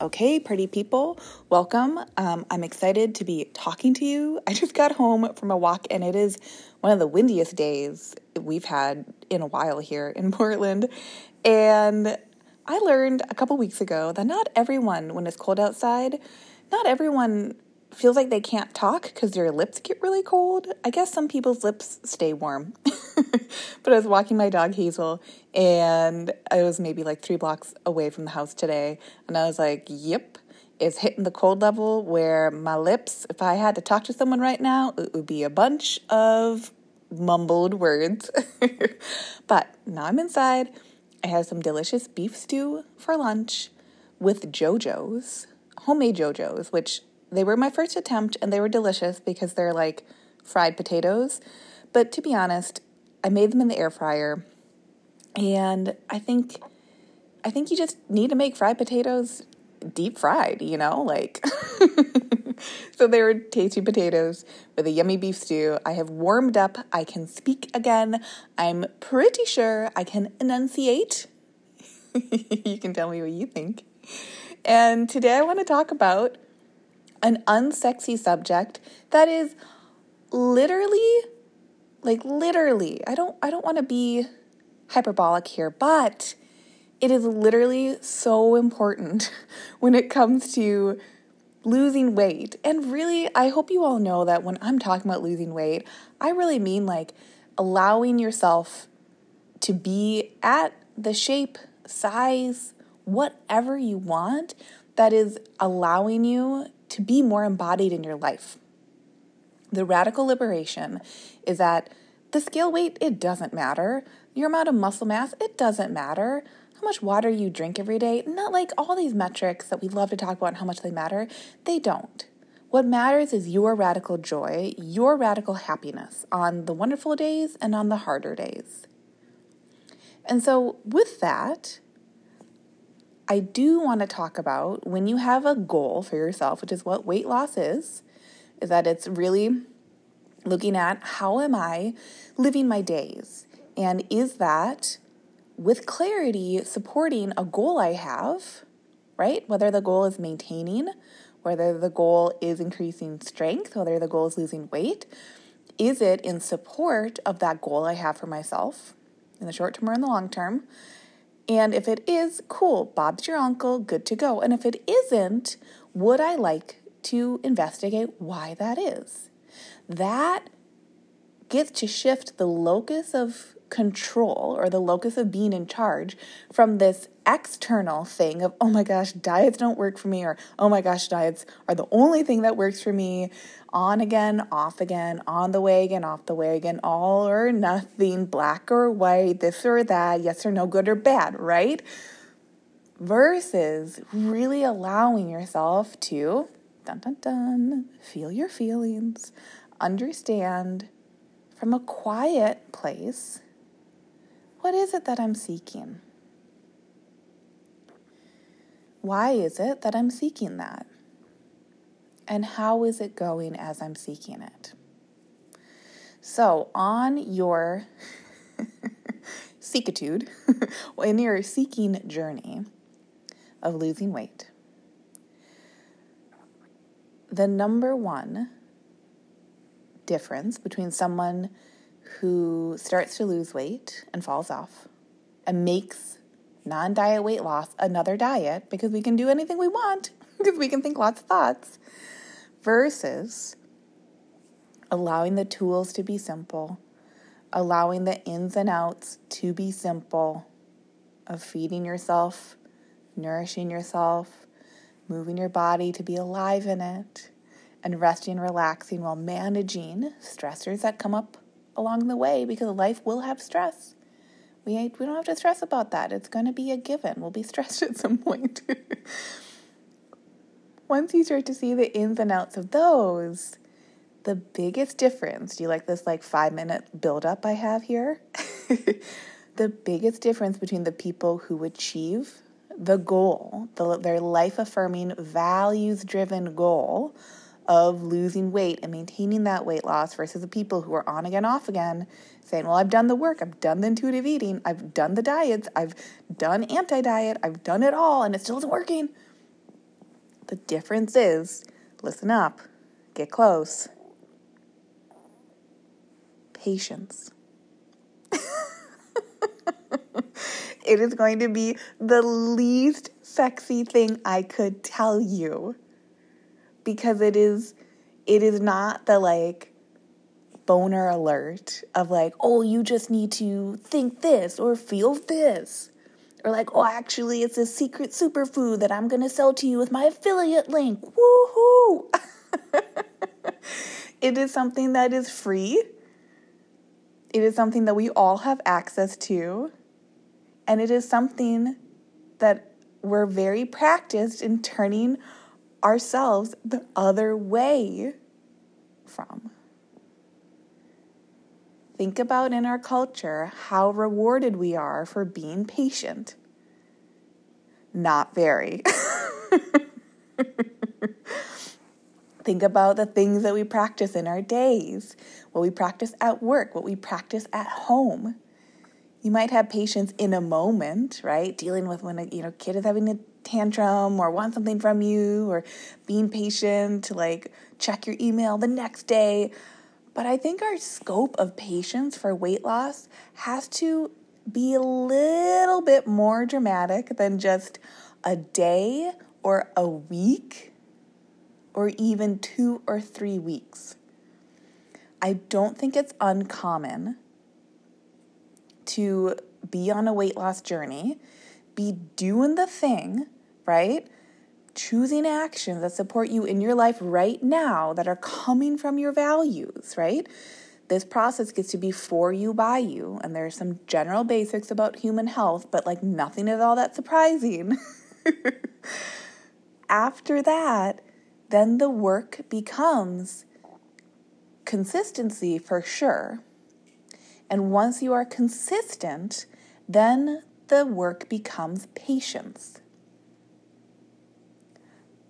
Okay, pretty people, welcome. Um, I'm excited to be talking to you. I just got home from a walk, and it is one of the windiest days we've had in a while here in Portland. And I learned a couple weeks ago that not everyone, when it's cold outside, not everyone feels like they can't talk because their lips get really cold. I guess some people's lips stay warm. but I was walking my dog Hazel and I was maybe like three blocks away from the house today. And I was like, yep, it's hitting the cold level where my lips, if I had to talk to someone right now, it would be a bunch of mumbled words. but now I'm inside. I have some delicious beef stew for lunch with JoJo's, homemade JoJo's, which they were my first attempt and they were delicious because they're like fried potatoes. But to be honest, I made them in the air fryer. And I think I think you just need to make fried potatoes deep fried, you know? Like So they were tasty potatoes with a yummy beef stew. I have warmed up. I can speak again. I'm pretty sure I can enunciate. you can tell me what you think. And today I want to talk about an unsexy subject that is literally like literally i don't i don't want to be hyperbolic here but it is literally so important when it comes to losing weight. And really i hope you all know that when i'm talking about losing weight i really mean like allowing yourself to be at the shape size whatever you want that is allowing you to be more embodied in your life. The radical liberation is that the scale weight, it doesn't matter. Your amount of muscle mass, it doesn't matter. How much water you drink every day, not like all these metrics that we love to talk about and how much they matter, they don't. What matters is your radical joy, your radical happiness on the wonderful days and on the harder days. And so, with that, I do want to talk about when you have a goal for yourself, which is what weight loss is, is that it's really looking at how am I living my days? And is that with clarity supporting a goal I have, right? Whether the goal is maintaining, whether the goal is increasing strength, whether the goal is losing weight, is it in support of that goal I have for myself in the short term or in the long term? And if it is, cool, Bob's your uncle, good to go. And if it isn't, would I like to investigate why that is? That gets to shift the locus of control or the locus of being in charge from this external thing of, oh my gosh, diets don't work for me, or oh my gosh, diets are the only thing that works for me, on again, off again, on the way again, off the way again, all or nothing, black or white, this or that, yes or no, good or bad, right? Versus really allowing yourself to, dun dun dun, feel your feelings, understand from a quiet place what is it that I'm seeking? Why is it that I'm seeking that? And how is it going as I'm seeking it? So, on your seekitude, in your seeking journey of losing weight, the number one difference between someone who starts to lose weight and falls off and makes non diet weight loss another diet because we can do anything we want because we can think lots of thoughts versus allowing the tools to be simple, allowing the ins and outs to be simple of feeding yourself, nourishing yourself, moving your body to be alive in it, and resting and relaxing while managing stressors that come up along the way because life will have stress. We, we don't have to stress about that. It's going to be a given. We'll be stressed at some point. once you start to see the ins and outs of those, the biggest difference, do you like this like five minute build up I have here? the biggest difference between the people who achieve the goal, the, their life affirming, values driven goal of losing weight and maintaining that weight loss versus the people who are on again, off again, saying, Well, I've done the work, I've done the intuitive eating, I've done the diets, I've done anti diet, I've done it all, and it still isn't working. The difference is listen up, get close, patience. it is going to be the least sexy thing I could tell you because it is it is not the like boner alert of like, oh, you just need to think this or feel this. Or like, oh, actually, it's a secret superfood that I'm going to sell to you with my affiliate link. Woohoo! it is something that is free. It is something that we all have access to. And it is something that we're very practiced in turning ourselves the other way from. Think about in our culture how rewarded we are for being patient. Not very. Think about the things that we practice in our days, what we practice at work, what we practice at home. You might have patience in a moment, right? Dealing with when a you know kid is having a tantrum or want something from you or being patient to like check your email the next day. But I think our scope of patience for weight loss has to be a little bit more dramatic than just a day or a week or even two or three weeks. I don't think it's uncommon to be on a weight loss journey, be doing the thing, right? Choosing actions that support you in your life right now that are coming from your values, right? This process gets to be for you by you. And there's some general basics about human health, but like nothing is all that surprising. After that, then the work becomes consistency for sure. And once you are consistent, then the work becomes patience.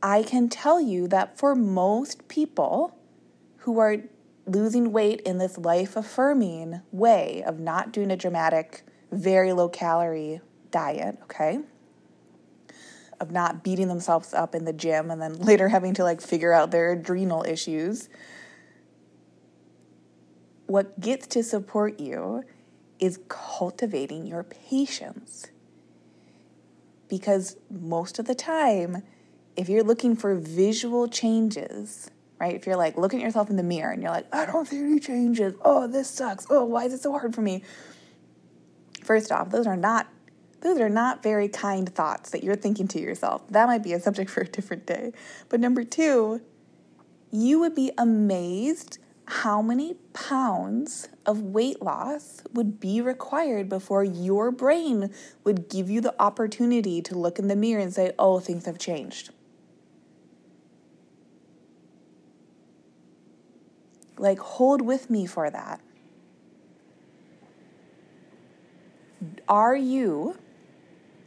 I can tell you that for most people who are losing weight in this life affirming way of not doing a dramatic, very low calorie diet, okay? Of not beating themselves up in the gym and then later having to like figure out their adrenal issues. What gets to support you is cultivating your patience. Because most of the time, if you're looking for visual changes, right? If you're like looking at yourself in the mirror and you're like, I don't see any changes. Oh, this sucks. Oh, why is it so hard for me? First off, those are not those are not very kind thoughts that you're thinking to yourself. That might be a subject for a different day. But number 2, you would be amazed how many pounds of weight loss would be required before your brain would give you the opportunity to look in the mirror and say, "Oh, things have changed." Like, hold with me for that. Are you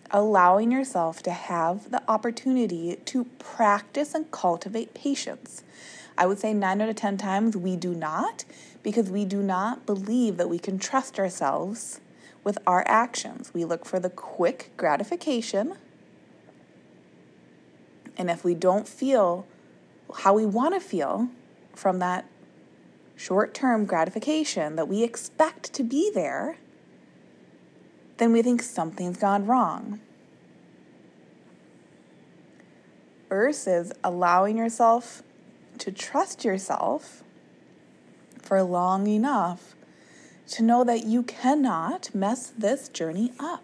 allowing yourself to have the opportunity to practice and cultivate patience? I would say nine out of 10 times we do not because we do not believe that we can trust ourselves with our actions. We look for the quick gratification. And if we don't feel how we want to feel from that short term gratification that we expect to be there, then we think something's gone wrong. Versus allowing yourself to trust yourself for long enough to know that you cannot mess this journey up.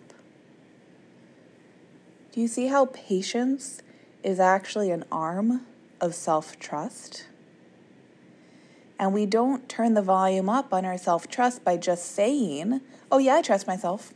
Do you see how patience is actually an arm of self trust? And we don't turn the volume up on our self trust by just saying, oh, yeah, I trust myself.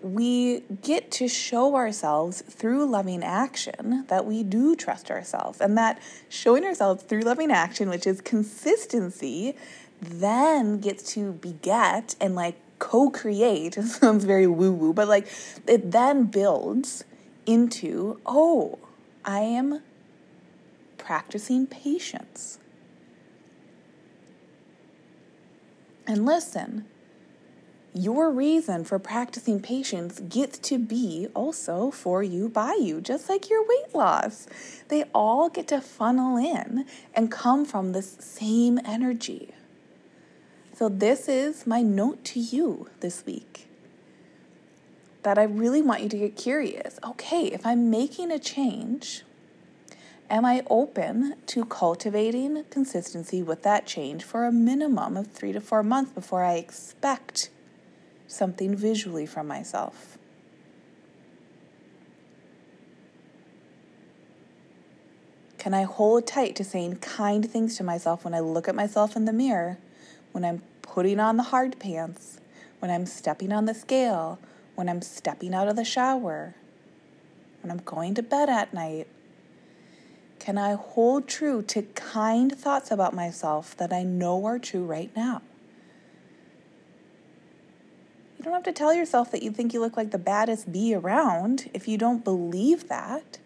we get to show ourselves through loving action that we do trust ourselves. And that showing ourselves through loving action, which is consistency, then gets to beget and like co create. It sounds very woo woo, but like it then builds into oh, I am practicing patience. And listen, your reason for practicing patience gets to be also for you by you, just like your weight loss. They all get to funnel in and come from this same energy. So, this is my note to you this week that I really want you to get curious. Okay, if I'm making a change, am I open to cultivating consistency with that change for a minimum of three to four months before I expect something visually from myself? Can I hold tight to saying kind things to myself when I look at myself in the mirror when I'm putting on the hard pants, when I'm stepping on the scale, when I'm stepping out of the shower, when I'm going to bed at night? Can I hold true to kind thoughts about myself that I know are true right now? You don't have to tell yourself that you think you look like the baddest bee around if you don't believe that.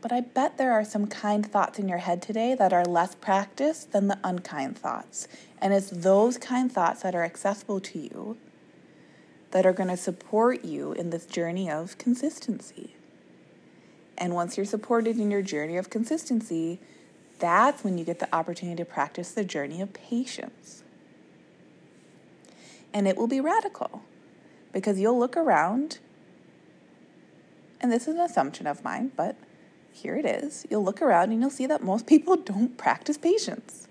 But I bet there are some kind thoughts in your head today that are less practiced than the unkind thoughts. And it's those kind thoughts that are accessible to you that are going to support you in this journey of consistency. And once you're supported in your journey of consistency, that's when you get the opportunity to practice the journey of patience. And it will be radical because you'll look around, and this is an assumption of mine, but here it is. You'll look around and you'll see that most people don't practice patience.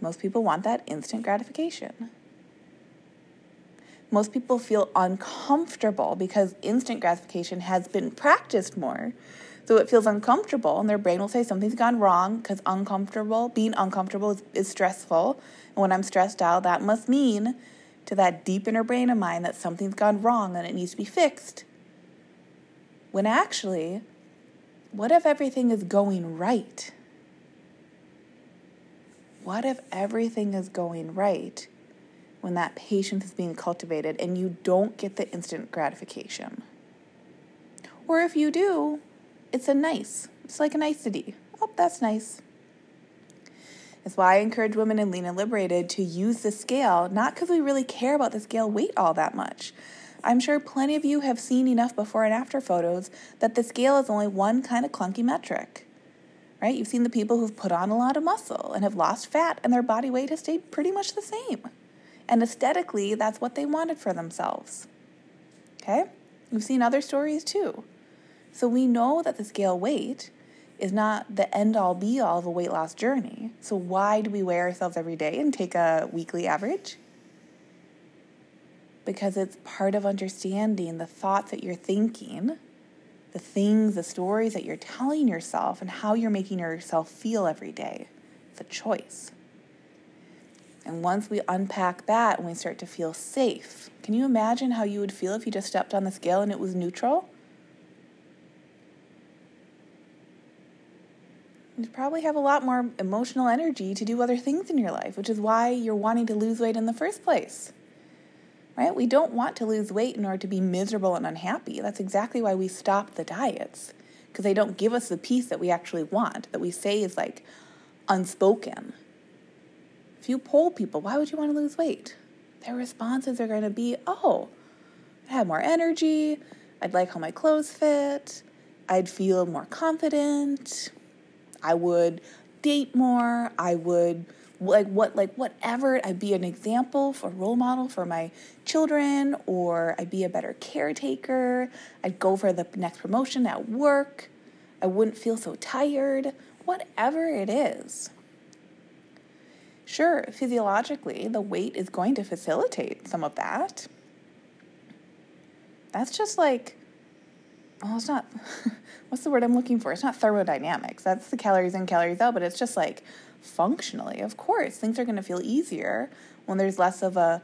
Most people want that instant gratification. Most people feel uncomfortable because instant gratification has been practiced more. So it feels uncomfortable, and their brain will say something's gone wrong because uncomfortable, being uncomfortable is, is stressful. And when I'm stressed out, that must mean to that deep inner brain of mine that something's gone wrong and it needs to be fixed. When actually, what if everything is going right? What if everything is going right when that patience is being cultivated and you don't get the instant gratification? Or if you do, it's a nice, it's like a nicety. Oh, that's nice. That's why I encourage women in Lean and Liberated to use the scale, not because we really care about the scale weight all that much. I'm sure plenty of you have seen enough before and after photos that the scale is only one kind of clunky metric right? You've seen the people who've put on a lot of muscle and have lost fat, and their body weight has stayed pretty much the same. And aesthetically, that's what they wanted for themselves. Okay? We've seen other stories too. So we know that the scale weight is not the end all be all of a weight loss journey. So why do we weigh ourselves every day and take a weekly average? Because it's part of understanding the thoughts that you're thinking the things, the stories that you're telling yourself, and how you're making yourself feel every day. It's a choice. And once we unpack that and we start to feel safe, can you imagine how you would feel if you just stepped on the scale and it was neutral? You'd probably have a lot more emotional energy to do other things in your life, which is why you're wanting to lose weight in the first place right? We don't want to lose weight in order to be miserable and unhappy. That's exactly why we stop the diets, because they don't give us the peace that we actually want, that we say is like unspoken. You poll people, why would you want to lose weight? Their responses are going to be, oh, I'd have more energy, I'd like how my clothes fit, I'd feel more confident, I would date more, I would like what like whatever i'd be an example for role model for my children or i'd be a better caretaker i'd go for the next promotion at work i wouldn't feel so tired whatever it is sure physiologically the weight is going to facilitate some of that that's just like well it's not what's the word i'm looking for it's not thermodynamics that's the calories in calories out but it's just like functionally, of course, things are going to feel easier when there's less of a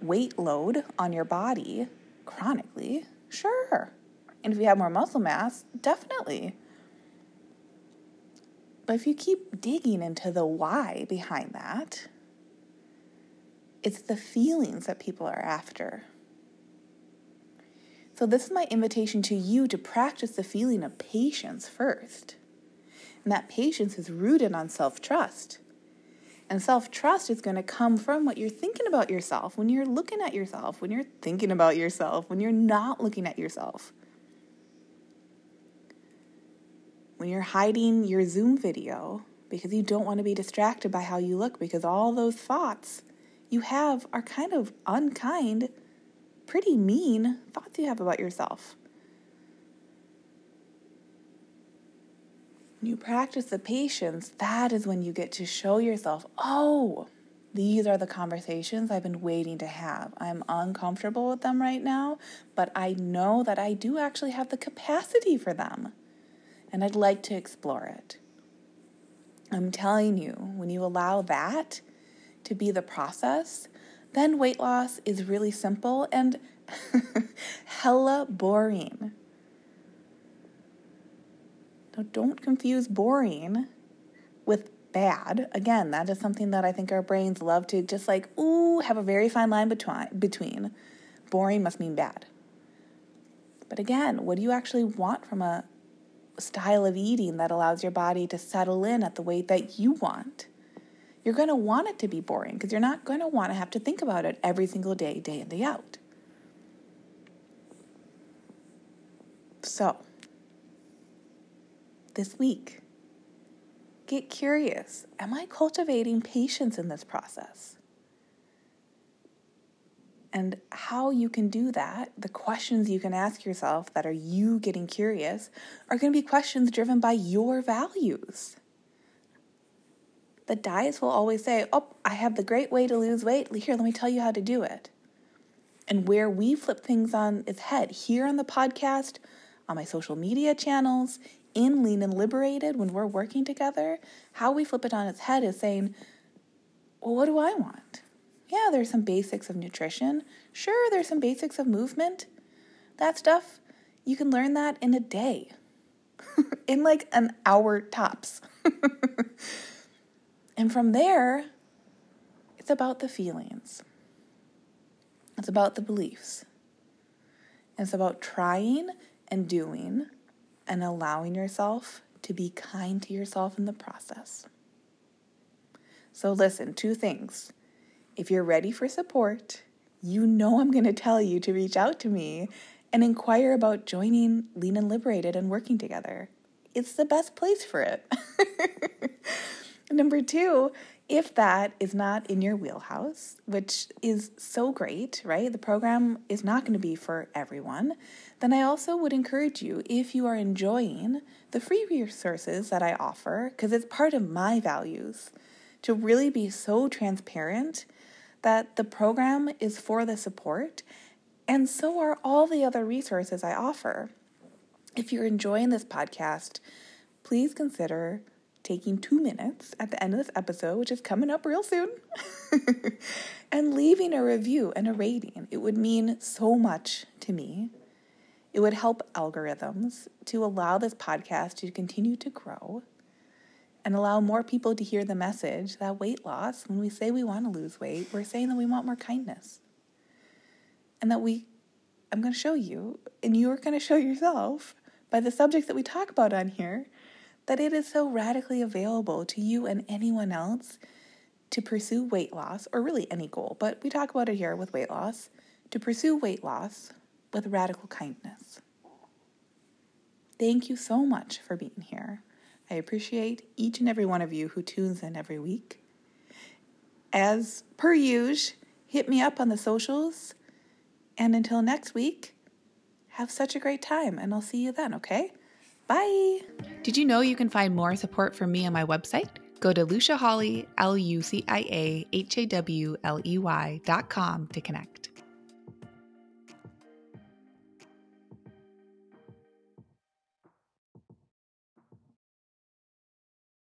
weight load on your body chronically, sure. And if you have more muscle mass, definitely. But if you keep digging into the why behind that, it's the feelings that people are after. So, this is my invitation to you to practice the feeling of patience first. And that patience is rooted on self trust. And self trust is going to come from what you're thinking about yourself, when you're looking at yourself, when you're thinking about yourself, when you're not looking at yourself. When you're hiding your Zoom video because you don't want to be distracted by how you look, because all those thoughts you have are kind of unkind, pretty mean thoughts you have about yourself. When you practice the patience, that is when you get to show yourself, oh, these are the conversations I've been waiting to have. I'm uncomfortable with them right now, but I know that I do actually have the capacity for them. And I'd like to explore it. I'm telling you, when you allow that to be the process, then weight loss is really simple and hella boring. Now, don't confuse boring with bad. Again, that is something that I think our brains love to just like, ooh, have a very fine line between. between. Boring must mean bad. But again, what do you actually want from a style of eating that allows your body to settle in at the weight that you want? You're going to want it to be boring because you're not going to want to have to think about it every single day, day in, day out. So, this week. Get curious. Am I cultivating patience in this process? And how you can do that, the questions you can ask yourself that are you getting curious, are going to be questions driven by your values. The diets will always say, Oh, I have the great way to lose weight. Here, let me tell you how to do it. And where we flip things on its head here on the podcast, on my social media channels, in Lean and Liberated, when we're working together, how we flip it on its head is saying, well, what do I want? Yeah, there's some basics of nutrition. Sure, there's some basics of movement. That stuff, you can learn that in a day, in like an hour tops. and from there, it's about the feelings, it's about the beliefs, it's about trying and doing and allowing yourself to be kind to yourself in the process. So, listen, two things. If you're ready for support, you know I'm going to tell you to reach out to me and inquire about joining Lean and Liberated and working together. It's the best place for it. Number two, if that is not in your wheelhouse, which is so great, right? The program is not going to be for everyone then I also would encourage you, if you are enjoying the free resources that I offer, because it's part of my values, to really be so transparent that the program is for the support, and so are all the other resources I offer. If you're enjoying this podcast, please consider taking two minutes at the end of this episode, which is coming up real soon, and leaving a review and a rating. It would mean so much to me. It would help algorithms to allow this podcast to continue to grow and allow more people to hear the message that weight loss, when we say we want to lose weight, we're saying that we want more kindness. And that we, I'm going to show you, and you're going to show yourself by the subjects that we talk about on here, that it is so radically available to you and anyone else to pursue weight loss, or really any goal, but we talk about it here with weight loss, to pursue weight loss with radical kindness. Thank you so much for being here. I appreciate each and every one of you who tunes in every week. As per usual, hit me up on the socials. And until next week, have such a great time, and I'll see you then, okay? Bye. Did you know you can find more support from me on my website? Go to Lucia Hawley, L U C I A H A W L E Y dot com to connect.